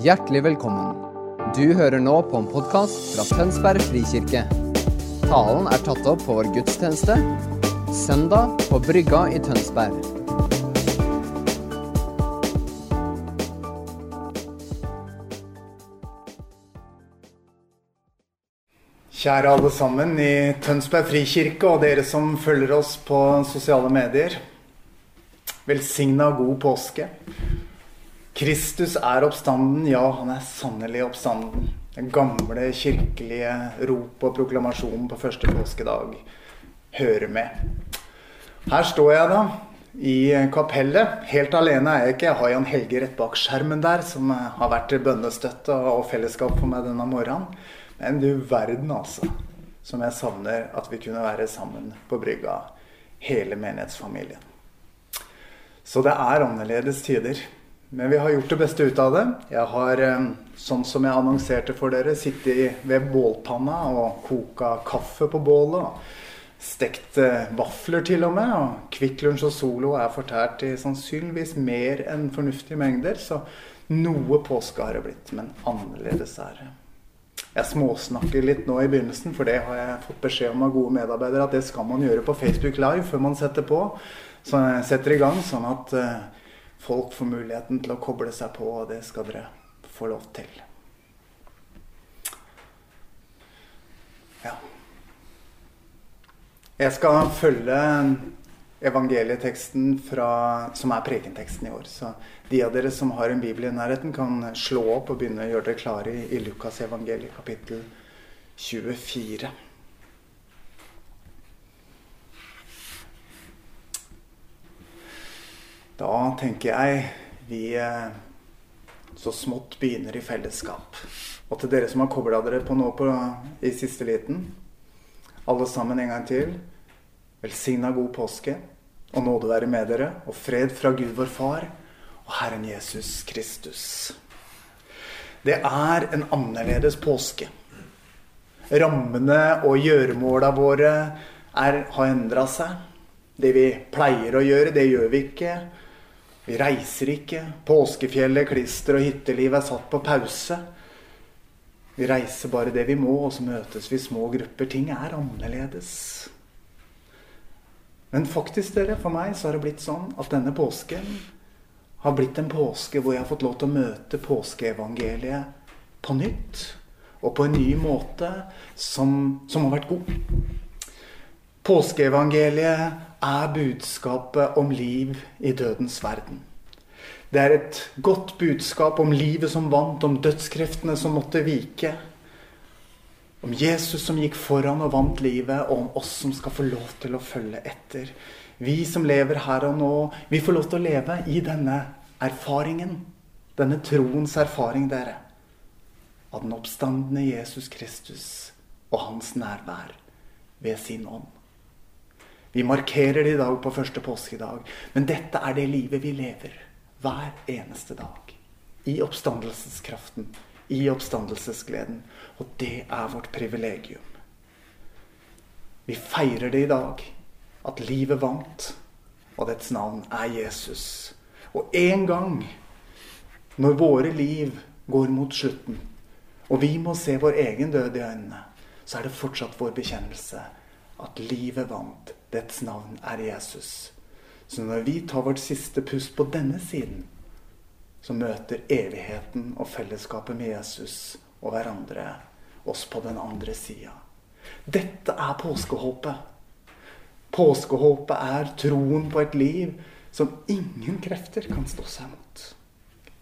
Hjertelig velkommen. Du hører nå på en podkast fra Tønsberg frikirke. Talen er tatt opp på vår gudstjeneste søndag på Brygga i Tønsberg. Kjære alle sammen i Tønsberg frikirke og dere som følger oss på sosiale medier. Velsigna god påske. Kristus er oppstanden, ja, han er sannelig oppstanden. Den gamle kirkelige rop og proklamasjonen på første påskedag hører med. Her står jeg da, i kapellet. Helt alene er jeg ikke. Jeg har Jan Helge rett bak skjermen der, som har vært bønnestøtte og fellesskap for meg denne morgenen. Men du verden, altså. Som jeg savner at vi kunne være sammen på brygga, hele menighetsfamilien. Så det er annerledes tider. Men vi har gjort det beste ut av det. Jeg har, sånn som jeg annonserte for dere, sittet ved bålpanna og koka kaffe på bålet. Stekt vafler til og med. Og Kvikk Lunsj og Solo er fortært i sannsynligvis mer enn fornuftige mengder. Så noe påske har det blitt, men annerledes er det. Jeg småsnakker litt nå i begynnelsen, for det har jeg fått beskjed om av gode medarbeidere at det skal man gjøre på Facebook Live før man setter på. Så jeg setter i gang, sånn at folk får muligheten til å koble seg på, og det skal dere få lov til. Ja. Jeg skal følge evangelieteksten fra, som er prekenteksten i år. Så de av dere som har en bibel i nærheten, kan slå opp og begynne å gjøre dere klare i, i Lukas evangeliet kapittel 24. Da tenker jeg vi så smått begynner i fellesskap. Og til dere som har kobla dere på nå på, i siste liten, alle sammen en gang til. Velsigna god påske, og nåde være med dere, og fred fra Gud vår Far og Herren Jesus Kristus. Det er en annerledes påske. Rammene og gjøremåla våre er, har endra seg. Det vi pleier å gjøre, det gjør vi ikke. Vi reiser ikke. Påskefjellet, klister og hytteliv er satt på pause. Vi reiser bare det vi må, og så møtes vi i små grupper. Ting er annerledes. Men faktisk, dere, for meg så har det blitt sånn at denne påsken har blitt en påske hvor jeg har fått lov til å møte påskeevangeliet på nytt. Og på en ny måte som, som har vært god. Påskeevangeliet er budskapet om liv i dødens verden. Det er et godt budskap om livet som vant, om dødskreftene som måtte vike. Om Jesus som gikk foran og vant livet, og om oss som skal få lov til å følge etter. Vi som lever her og nå, vi får lov til å leve i denne erfaringen. Denne troens erfaring, dere. Av den oppstandende Jesus Kristus og hans nærvær ved sin ånd. Vi markerer det i dag på første påskedag, men dette er det livet vi lever hver eneste dag. I oppstandelseskraften, i oppstandelsesgleden. Og det er vårt privilegium. Vi feirer det i dag, at livet vant, og dets navn er Jesus. Og en gang, når våre liv går mot slutten, og vi må se vår egen død i øynene, så er det fortsatt vår bekjennelse at livet vant. Dets navn er Jesus. Så når vi tar vårt siste pust på denne siden, så møter evigheten og fellesskapet med Jesus og hverandre oss på den andre sida. Dette er påskehåpet. Påskehåpet er troen på et liv som ingen krefter kan stå seg mot.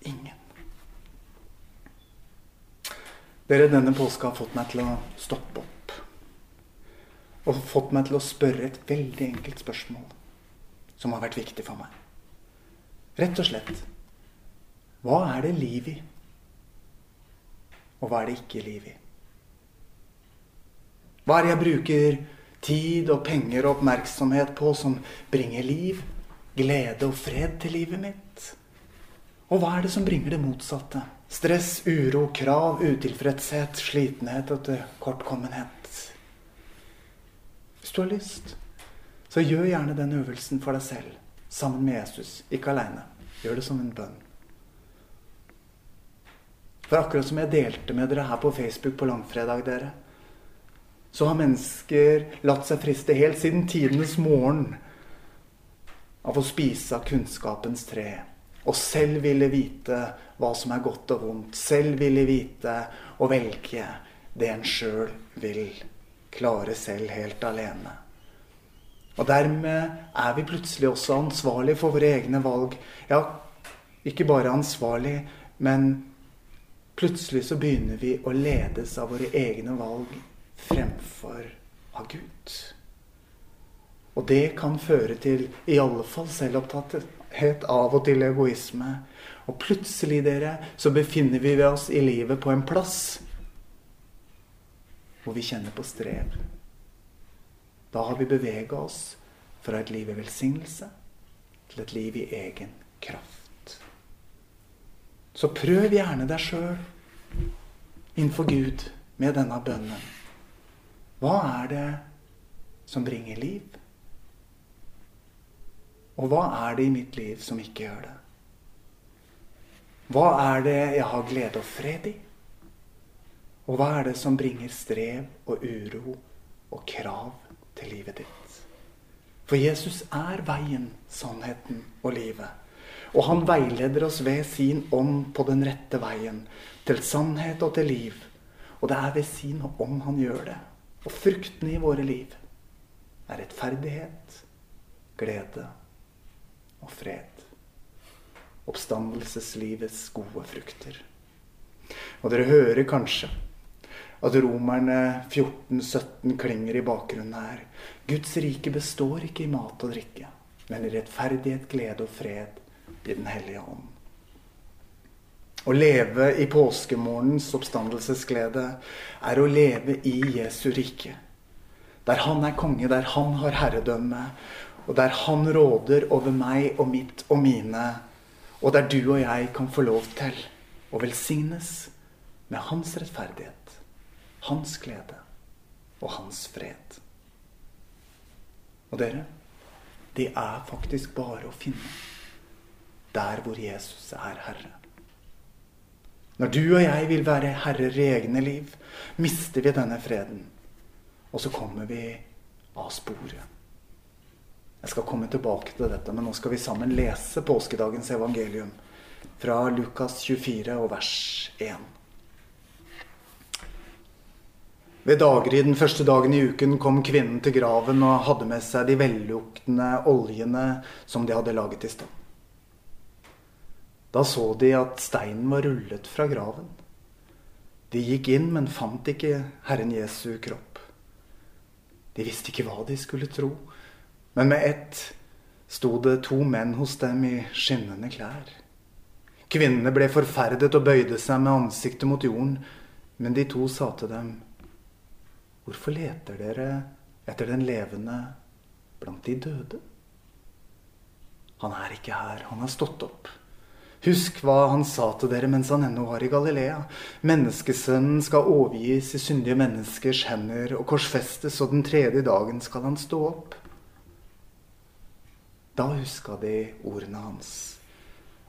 Ingen. Dere, denne påska har fått meg til å stoppe opp. Og fått meg til å spørre et veldig enkelt spørsmål som har vært viktig for meg. Rett og slett hva er det liv i? Og hva er det ikke liv i? Hva er det jeg bruker tid og penger og oppmerksomhet på som bringer liv, glede og fred til livet mitt? Og hva er det som bringer det motsatte? Stress, uro, krav, utilfredshet, slitenhet og kortkommenhet. Hvis du har lyst, så gjør gjerne den øvelsen for deg selv. Sammen med Jesus, ikke aleine. Gjør det som en bønn. For akkurat som jeg delte med dere her på Facebook på langfredag, dere, så har mennesker latt seg friste helt siden tidenes morgen av å spise av kunnskapens tre. Og selv ville vite hva som er godt og vondt. Selv ville vite og velge det en sjøl vil klare selv helt alene. Og dermed er vi plutselig også ansvarlig for våre egne valg. Ja, ikke bare ansvarlig, men plutselig så begynner vi å ledes av våre egne valg fremfor av Gud. Og det kan føre til i alle fall selvopptatthet, av og til egoisme. Og plutselig, dere, så befinner vi oss i livet på en plass hvor vi kjenner på strev. Da har vi bevega oss fra et liv i velsignelse til et liv i egen kraft. Så prøv gjerne deg sjøl innenfor Gud med denne bønnen. Hva er det som bringer liv? Og hva er det i mitt liv som ikke gjør det? Hva er det jeg har glede og fred i? Og hva er det som bringer strev og uro og krav til livet ditt? For Jesus er veien, sannheten og livet. Og han veileder oss ved sin ånd på den rette veien, til sannhet og til liv. Og det er ved sin ånd han gjør det. Og fruktene i våre liv er rettferdighet, glede og fred. Oppstandelseslivets gode frukter. Og dere hører kanskje at romerne 14-17 klinger i bakgrunnen her. Guds rike består ikke i mat og drikke, men i rettferdighet, glede og fred i Den hellige ånd. Å leve i påskemorgens oppstandelsesglede er å leve i Jesu rike. Der han er konge, der han har herredømme, og der han råder over meg og mitt og mine. Og der du og jeg kan få lov til å velsignes med hans rettferdighet, hans glede og hans fred. Og dere, de er faktisk bare å finne der hvor Jesus er herre. Når du og jeg vil være herrer i egne liv, mister vi denne freden. Og så kommer vi av sporet. Jeg skal komme tilbake til dette, men nå skal vi sammen lese påskedagens evangelium fra Lukas 24 og vers 1. Ved daggry den første dagen i uken kom kvinnen til graven og hadde med seg de velluktende oljene som de hadde laget i stand. Da så de at steinen var rullet fra graven. De gikk inn, men fant ikke Herren Jesu kropp. De visste ikke hva de skulle tro. Men med ett sto det to menn hos dem i skinnende klær. Kvinnene ble forferdet og bøyde seg med ansiktet mot jorden. Men de to sa til dem, Hvorfor leter dere etter den levende blant de døde? Han er ikke her, han har stått opp. Husk hva han sa til dere mens han ennå var i Galilea. Menneskesønnen skal overgis i syndige menneskers hender og korsfestes, og den tredje dagen skal han stå opp. Da huska de ordene hans,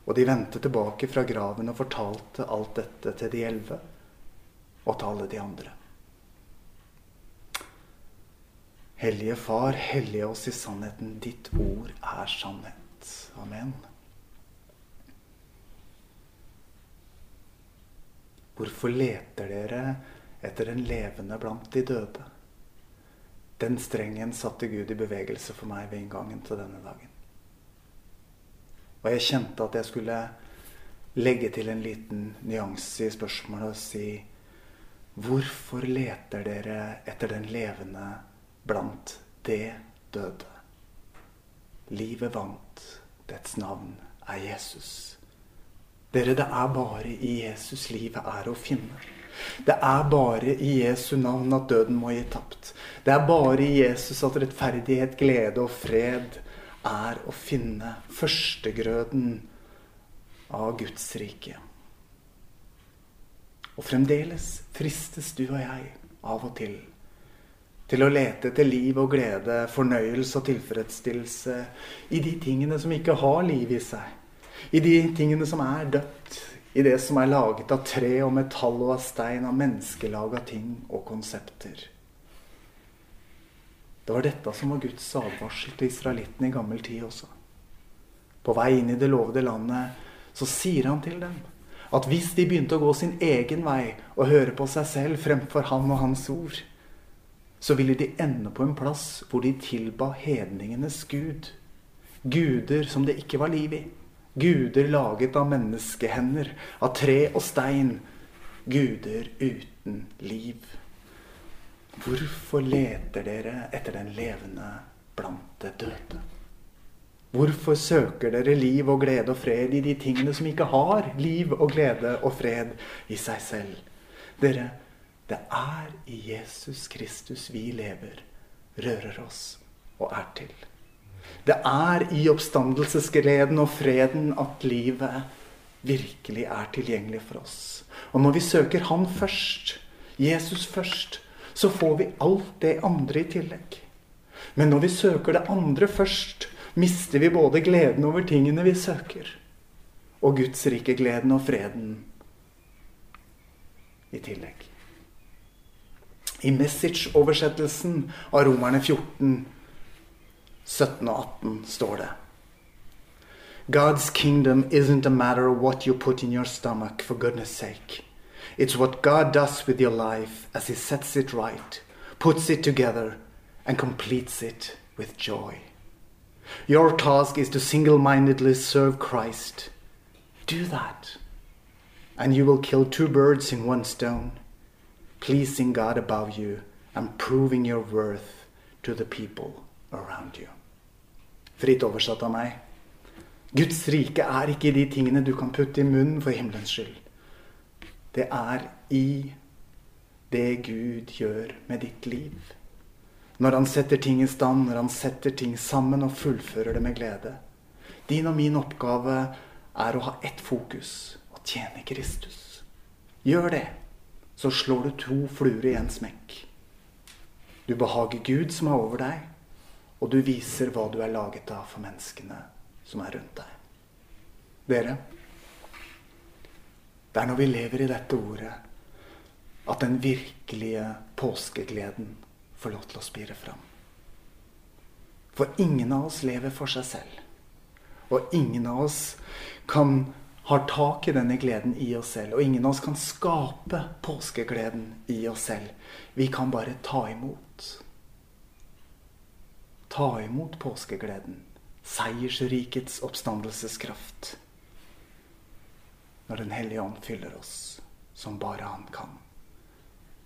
og de vendte tilbake fra graven og fortalte alt dette til de elleve og til alle de andre. Hellige Far, hellige oss i sannheten. Ditt ord er sannhet. Amen. Hvorfor leter dere etter den levende blant de døde? Den strengen satte Gud i bevegelse for meg ved inngangen til denne dagen. Og jeg kjente at jeg skulle legge til en liten nyanse i spørsmålet og si Hvorfor leter dere etter den levende blant det døde? Livet vant. Dets navn er Jesus. Dere, det er bare i Jesus livet er å finne. Det er bare i Jesu navn at døden må gi tapt. Det er bare i Jesus at rettferdighet, glede og fred er å finne. Førstegrøden av Guds rike. Og fremdeles fristes du og jeg av og til til å lete etter liv og glede, fornøyelse og tilfredsstillelse i de tingene som ikke har liv i seg i de tingene som er dødt i det som er laget av tre og metall og av stein, av menneskelaga ting og konsepter. Det var dette som var Guds advarsel til israelittene i gammel tid også. På vei inn i det lovede landet så sier han til dem at hvis de begynte å gå sin egen vei og høre på seg selv fremfor han og hans ord, så ville de ende på en plass hvor de tilba hedningenes gud. Guder som det ikke var liv i. Guder laget av menneskehender, av tre og stein. Guder uten liv. Hvorfor leter dere etter den levende blant det døde? Hvorfor søker dere liv og glede og fred i de tingene som ikke har liv og glede og fred i seg selv? Dere, det er i Jesus Kristus vi lever, rører oss og er til. Det er i oppstandelsesgleden og freden at livet virkelig er tilgjengelig for oss. Og når vi søker Han først, Jesus først, så får vi alt det andre i tillegg. Men når vi søker det andre først, mister vi både gleden over tingene vi søker, og Guds rike gleden og freden i tillegg. I Message-oversettelsen av Romerne 14, 17 og 18 står det God's kingdom isn't a matter of what you put in your stomach, for goodness sake. It's what God does with your life as He sets it right, puts it together, and completes it with joy. Your task is to single mindedly serve Christ. Do that, and you will kill two birds in one stone, pleasing God above you and proving your worth to the people around you. Fritt oversatt av meg. Guds rike er ikke de tingene du kan putte i munnen for himmelens skyld. Det er i det Gud gjør med ditt liv. Når han setter ting i stand, når han setter ting sammen og fullfører det med glede. Din og min oppgave er å ha ett fokus å tjene Kristus. Gjør det, så slår du to fluer i én smekk. Du behager Gud som er over deg, og du viser hva du er laget av for menneskene som er rundt deg. Dere, det er når vi lever i dette ordet, at den virkelige påskegleden får lov til å spire fram. For ingen av oss lever for seg selv. Og ingen av oss kan har tak i denne gleden i oss selv. Og ingen av oss kan skape påskegleden i oss selv. Vi kan bare ta imot. Ta imot påskegleden. Seiersrikets oppstandelseskraft. Når Den hellige ånd fyller oss som bare han kan.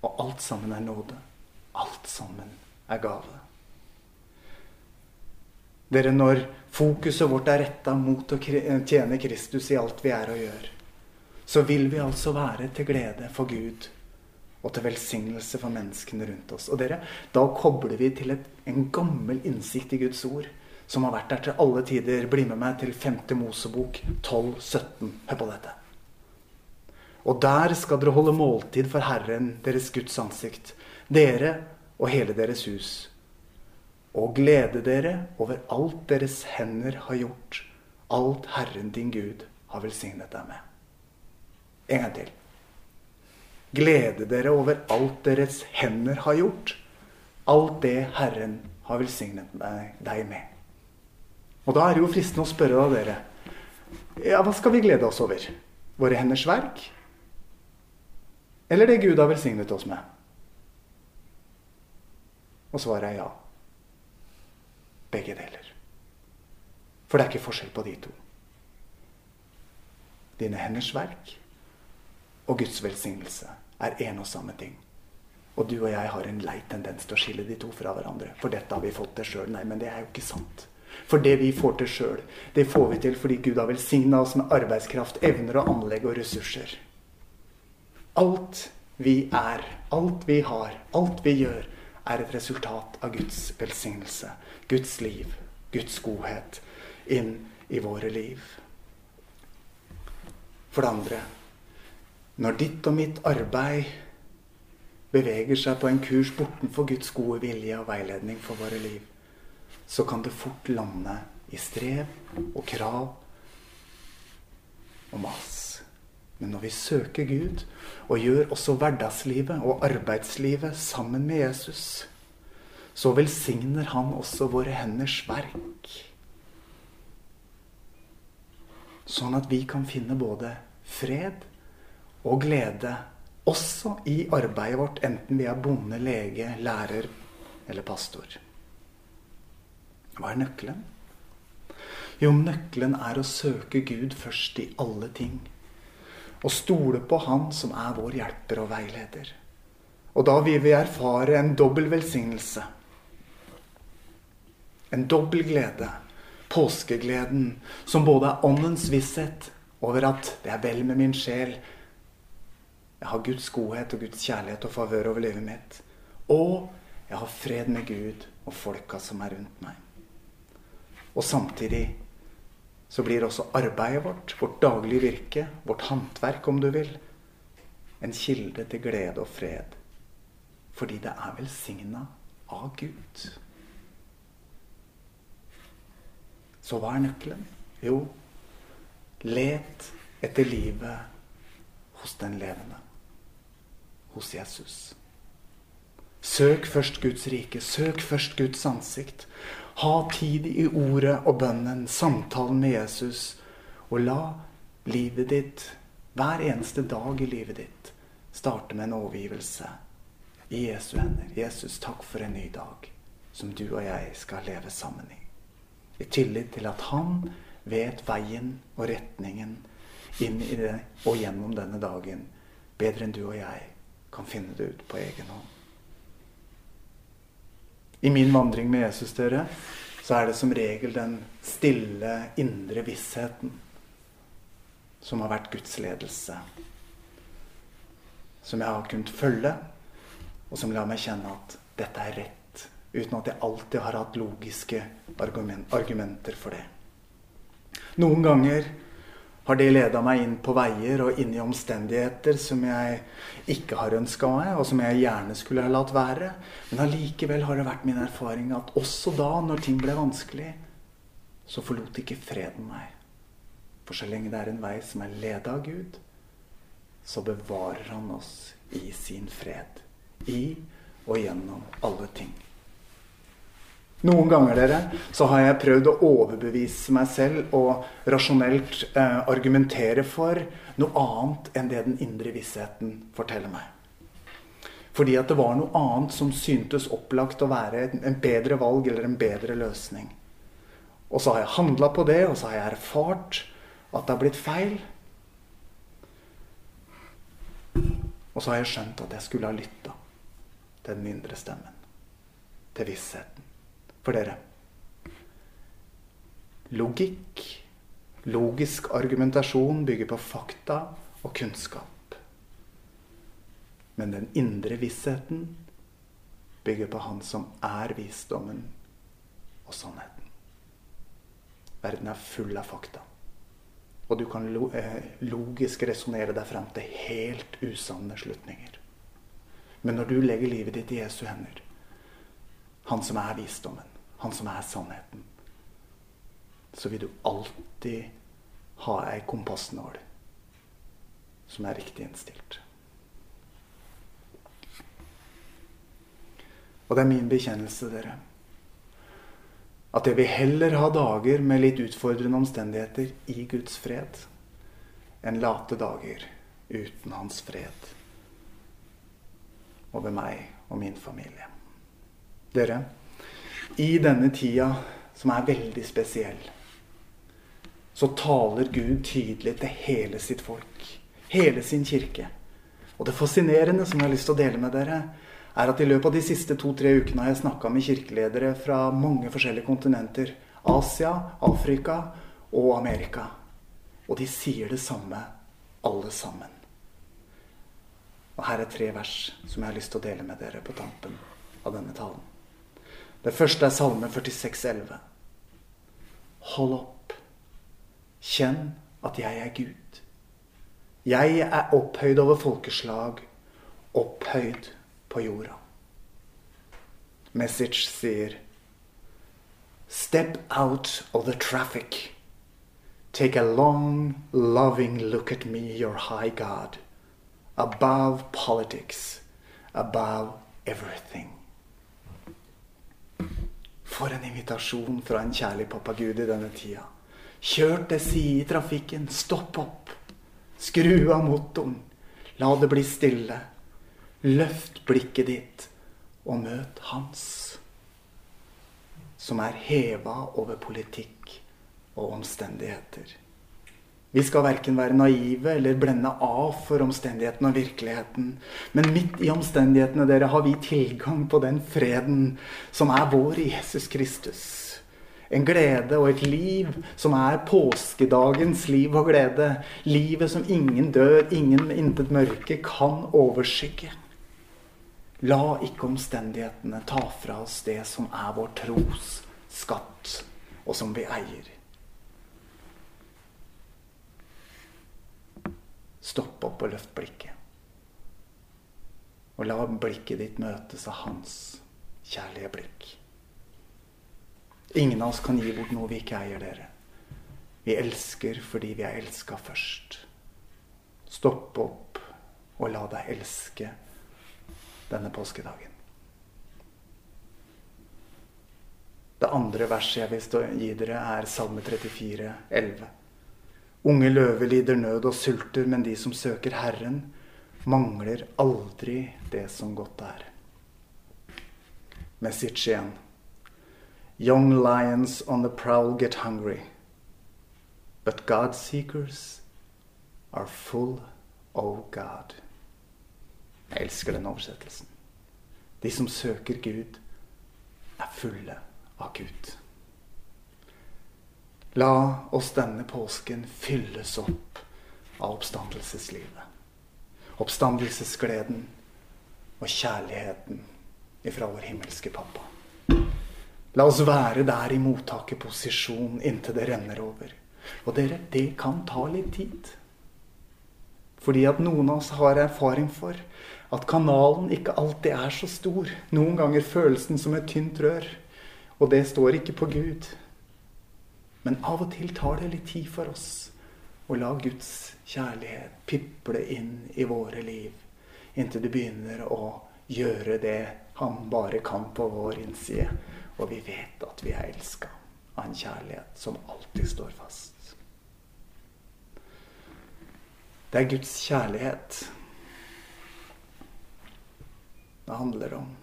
Og alt sammen er nåde. Alt sammen er gave. Dere, når fokuset vårt er retta mot å tjene Kristus i alt vi er og gjør, så vil vi altså være til glede for Gud og til velsignelse for menneskene rundt oss. Og dere, da kobler vi til et, en gammel innsikt i Guds ord som har vært der til alle tider. Bli med meg til 5. Mosebok 12, 17. Hør på dette. Og der skal dere holde måltid for Herren, deres Guds ansikt dere og hele deres hus. Og glede dere over alt deres hender har gjort, alt Herren din Gud har velsignet deg med. En gang til. Glede dere over alt deres hender har gjort, alt det Herren har velsignet deg med. Og da er det jo fristende å spørre da dere ja, hva skal vi glede oss over? Våre henders verk? Eller det Gud har velsignet oss med? Og svaret er ja. Begge deler. For det er ikke forskjell på de to. Dine henders verk og Guds velsignelse er en og samme ting. Og du og jeg har en lei tendens til å skille de to fra hverandre. For dette har vi fått til sjøl. Nei, men det er jo ikke sant. For det vi får til sjøl, det får vi til fordi Gud har velsigna oss med arbeidskraft, evner og anlegg og ressurser. Alt vi er, alt vi har, alt vi gjør, er et resultat av Guds velsignelse, Guds liv, Guds godhet inn i våre liv. For det andre når ditt og mitt arbeid beveger seg på en kurs bortenfor Guds gode vilje og veiledning for våre liv, så kan det fort lande i strev og krav og mas. Men når vi søker Gud og gjør også hverdagslivet og arbeidslivet sammen med Jesus, så velsigner han også våre henders verk. Sånn at vi kan finne både fred og glede også i arbeidet vårt, enten vi er bonde, lege, lærer eller pastor. Hva er nøkkelen? Jo, nøkkelen er å søke Gud først i alle ting. Og stole på Han som er vår hjelper og veileder. Og da vil vi erfare en dobbel velsignelse. En dobbel glede. Påskegleden, som både er åndens visshet over at det er vel med min sjel. Jeg har Guds godhet og Guds kjærlighet og favør over livet mitt. Og jeg har fred med Gud og folka som er rundt meg. Og samtidig så blir også arbeidet vårt, vårt daglige virke, vårt håndverk om du vil, en kilde til glede og fred. Fordi det er velsigna av Gud. Så hva er nøkkelen? Jo, let etter livet hos den levende. Hos Jesus. Søk først Guds rike. Søk først Guds ansikt. Ha tid i ordet og bønnen, samtalen med Jesus. Og la livet ditt, hver eneste dag i livet ditt, starte med en overgivelse i Jesu hender. Jesus, takk for en ny dag som du og jeg skal leve sammen i. I tillit til at han vet veien og retningen inn i det og gjennom denne dagen bedre enn du og jeg kan finne det ut på egen hånd. I min vandring med Jesus, dere, så er det som regel den stille, indre vissheten som har vært Guds ledelse. Som jeg har kunnet følge, og som lar meg kjenne at dette er rett uten at jeg alltid har hatt logiske argumenter for det. Noen ganger har det leda meg inn på veier og inn i omstendigheter som jeg ikke har ønska meg, og som jeg gjerne skulle ha latt være. Men allikevel har det vært min erfaring at også da, når ting ble vanskelig, så forlot ikke freden meg. For så lenge det er en vei som er leda av Gud, så bevarer han oss i sin fred. I og gjennom alle ting. Noen ganger dere, så har jeg prøvd å overbevise meg selv og rasjonelt eh, argumentere for noe annet enn det den indre vissheten forteller meg. Fordi at det var noe annet som syntes opplagt å være en bedre valg eller en bedre løsning. Og så har jeg handla på det, og så har jeg erfart at det har blitt feil. Og så har jeg skjønt at jeg skulle ha lytta til den indre stemmen. Til vissheten for dere. Logikk, logisk argumentasjon bygger på fakta og kunnskap. Men den indre vissheten bygger på Han som er visdommen og sannheten. Verden er full av fakta. Og du kan eh, logisk resonnere deg frem til helt usanne slutninger. Men når du legger livet ditt i Jesu hender, han som er visdommen, han som er sannheten, så vil du alltid ha ei kompassnål som er riktig innstilt. Og det er min bekjennelse, dere, at jeg vil heller ha dager med litt utfordrende omstendigheter i Guds fred enn late dager uten Hans fred over meg og min familie. Dere, i denne tida, som er veldig spesiell, så taler Gud tydelig til hele sitt folk. Hele sin kirke. Og det fascinerende som jeg har lyst til å dele med dere, er at i løpet av de siste to-tre ukene har jeg snakka med kirkeledere fra mange forskjellige kontinenter. Asia, Afrika og Amerika. Og de sier det samme, alle sammen. Og her er tre vers som jeg har lyst til å dele med dere på tampen av denne talen. Det første er Salme 46, 11. Hold opp. Kjenn at jeg er Gud. Jeg er opphøyd over folkeslag, opphøyd på jorda. Message sier Step out of the traffic. Take a long, loving look at me, your high God, above politics, above everything. For en invitasjon fra en kjærlig pappagud i denne tida. Kjør til side i trafikken. Stopp opp. Skru av motoren. La det bli stille. Løft blikket ditt og møt Hans, som er heva over politikk og omstendigheter. Vi skal verken være naive eller blende av for omstendighetene og virkeligheten. Men midt i omstendighetene dere har vi tilgang på den freden som er vår i Jesus Kristus. En glede og et liv som er påskedagens liv og glede. Livet som ingen dør, ingen intet mørke kan overskygge. La ikke omstendighetene ta fra oss det som er vår tros skatt, og som vi eier. Stopp opp og løft blikket. Og la blikket ditt møtes av hans kjærlige blikk. Ingen av oss kan gi bort noe vi ikke eier, dere. Vi elsker fordi vi er elska først. Stopp opp og la deg elske denne påskedagen. Det andre verset jeg vil gi dere, er Salme 34, 11. Unge løver lider nød og sulter, men de som søker Herren, mangler aldri det som godt er. Message igjen. Young lions on the prowl get hungry, but God seekers are full of God. Jeg elsker den oversettelsen. De som søker Gud, er fulle av Gud. La oss denne påsken fylles opp av oppstandelseslivet. Oppstandelsesgleden og kjærligheten ifra vår himmelske pappa. La oss være der i mottakerposisjon inntil det renner over. Og dere, det kan ta litt tid. Fordi at noen av oss har erfaring for at kanalen ikke alltid er så stor. Noen ganger føles den som et tynt rør. Og det står ikke på Gud. Men av og til tar det litt tid for oss å la Guds kjærlighet piple inn i våre liv, inntil du begynner å gjøre det han bare kan på vår innside. Og vi vet at vi er elska av en kjærlighet som alltid står fast. Det er Guds kjærlighet det handler om.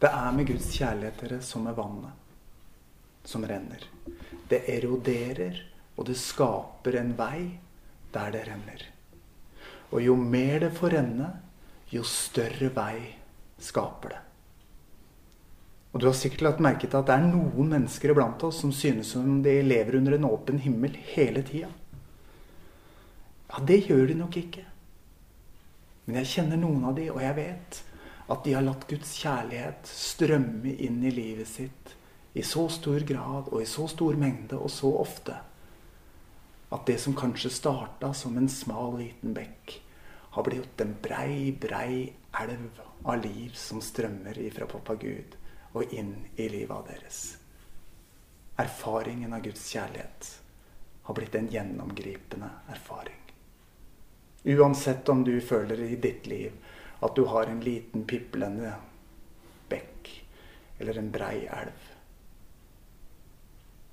Det er med Guds kjærlighet dere som med vannet som renner. Det eroderer, og det skaper en vei der det renner. Og jo mer det får renne, jo større vei skaper det. Og du har sikkert lagt merke til at det er noen mennesker iblant oss som synes som de lever under en åpen himmel hele tida. Ja, det gjør de nok ikke. Men jeg kjenner noen av de, og jeg vet at de har latt Guds kjærlighet strømme inn i livet sitt i så stor grad og i så stor mengde og så ofte at det som kanskje starta som en smal, liten bekk, har blitt en brei, brei elv av liv som strømmer ifra pappa Gud og inn i livet deres. Erfaringen av Guds kjærlighet har blitt en gjennomgripende erfaring. Uansett om du føler i ditt liv at du har en liten, piplende bekk eller en brei elv,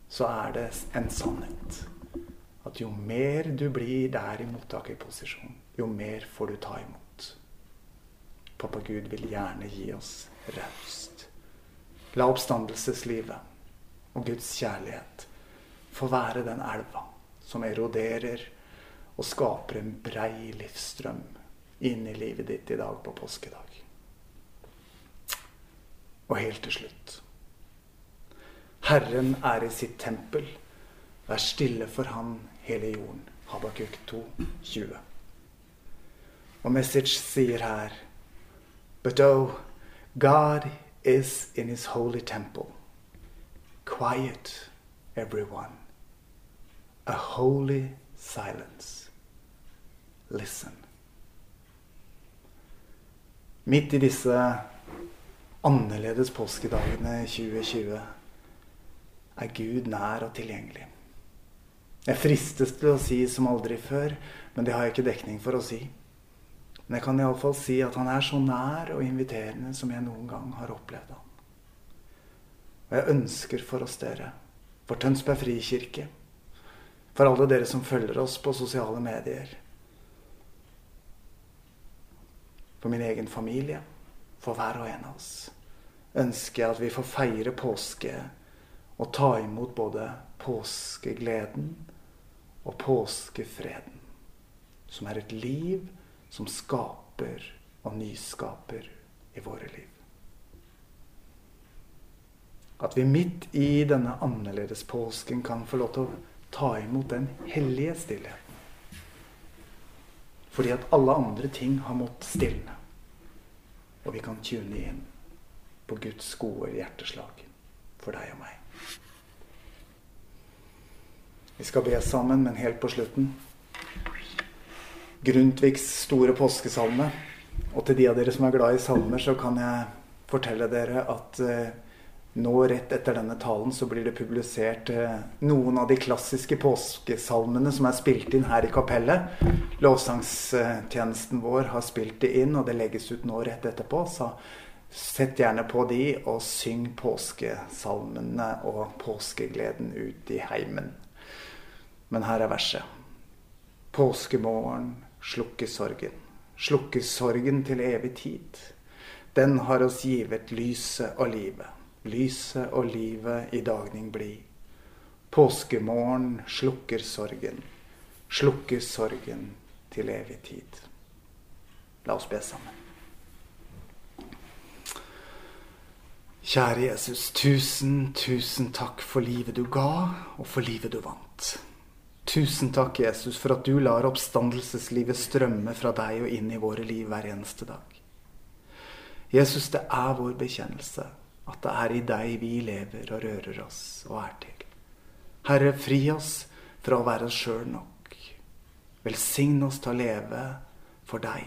så er det en sannhet at jo mer du blir der i mottakerposisjon, jo mer får du ta imot. Pappa Gud vil gjerne gi oss raust. La oppstandelseslivet og Guds kjærlighet få være den elva som eroderer og skaper en brei livsstrøm inn i livet ditt i dag på påskedag. Og helt til slutt Herren er i sitt tempel. Vær stille for han hele jorden. Habakuk 2, 20. Og Message sier her But oh, God is in his holy temple. Quiet, everyone. A holy silence. Listen. Midt i disse annerledes påskedagene 2020 er Gud nær og tilgjengelig. Jeg fristes til å si som aldri før, men det har jeg ikke dekning for å si. Men jeg kan iallfall si at han er så nær og inviterende som jeg noen gang har opplevd han. Og jeg ønsker for oss dere, for Tønsberg frikirke, for alle dere som følger oss på sosiale medier, for min egen familie, for hver og en av oss, ønsker jeg at vi får feire påske og ta imot både påskegleden og påskefreden, som er et liv som skaper og nyskaper i våre liv. At vi midt i denne annerledes påsken kan få lov til å ta imot den hellige stillheten. Fordi at alle andre ting har måttet stilne. Og vi kan tune inn på Guds gode hjerteslag for deg og meg. Vi skal be sammen, men helt på slutten Grundtvigs store påskesalme. Og til de av dere som er glad i salmer, så kan jeg fortelle dere at eh, nå rett etter denne talen så blir det publisert eh, noen av de klassiske påskesalmene som er spilt inn her i kapellet. Lovsangstjenesten vår har spilt det inn, og det legges ut nå rett etterpå. Så sett gjerne på de, og syng påskesalmene og påskegleden ut i heimen. Men her er verset. Påskemorgen slukker sorgen. Slukker sorgen til evig tid. Den har oss givet lyset og livet. Lyset og livet i dagning blid. Påskemorgen slukker sorgen. Slukker sorgen til evig tid. La oss be sammen. Kjære Jesus, tusen, tusen takk for livet du ga, og for livet du vant. Tusen takk, Jesus, for at du lar oppstandelseslivet strømme fra deg og inn i våre liv hver eneste dag. Jesus, det er vår bekjennelse at det er i deg vi lever og rører oss og er til. Herre, fri oss fra å være oss sjøl nok. Velsign oss til å leve for deg.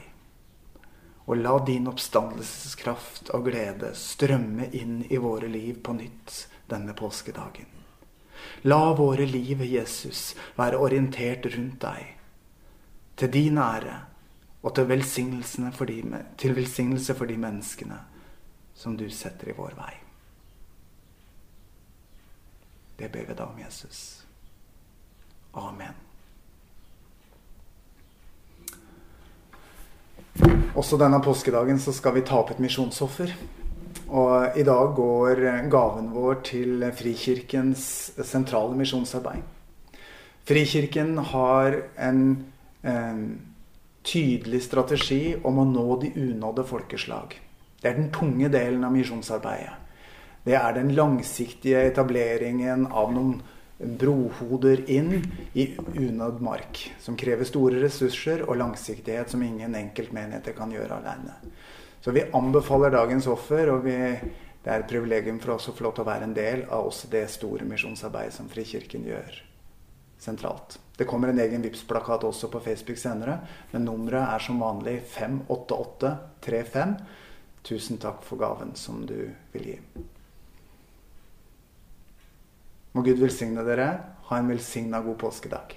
Og la din oppstandelseskraft og glede strømme inn i våre liv på nytt denne påskedagen. La våre liv, Jesus, være orientert rundt deg, til din ære og til, for de, til velsignelse for de menneskene som du setter i vår vei. Det ber vi da om Jesus. Amen. Også denne påskedagen så skal vi ta opp et misjonsoffer. Og i dag går gaven vår til Frikirkens sentrale misjonsarbeid. Frikirken har en, en tydelig strategi om å nå de unådde folkeslag. Det er den tunge delen av misjonsarbeidet. Det er den langsiktige etableringen av noen brohoder inn i unådd mark, som krever store ressurser og langsiktighet som ingen enkeltmenigheter kan gjøre alene. Så vi anbefaler dagens offer, og vi, det er et privilegium for oss å få lov til å være en del av også det store misjonsarbeidet som Frikirken gjør sentralt. Det kommer en egen vips plakat også på Facebook senere, men nummeret er som vanlig 58835. Tusen takk for gaven som du vil gi. Må Gud velsigne dere. Ha en velsigna god påskedag.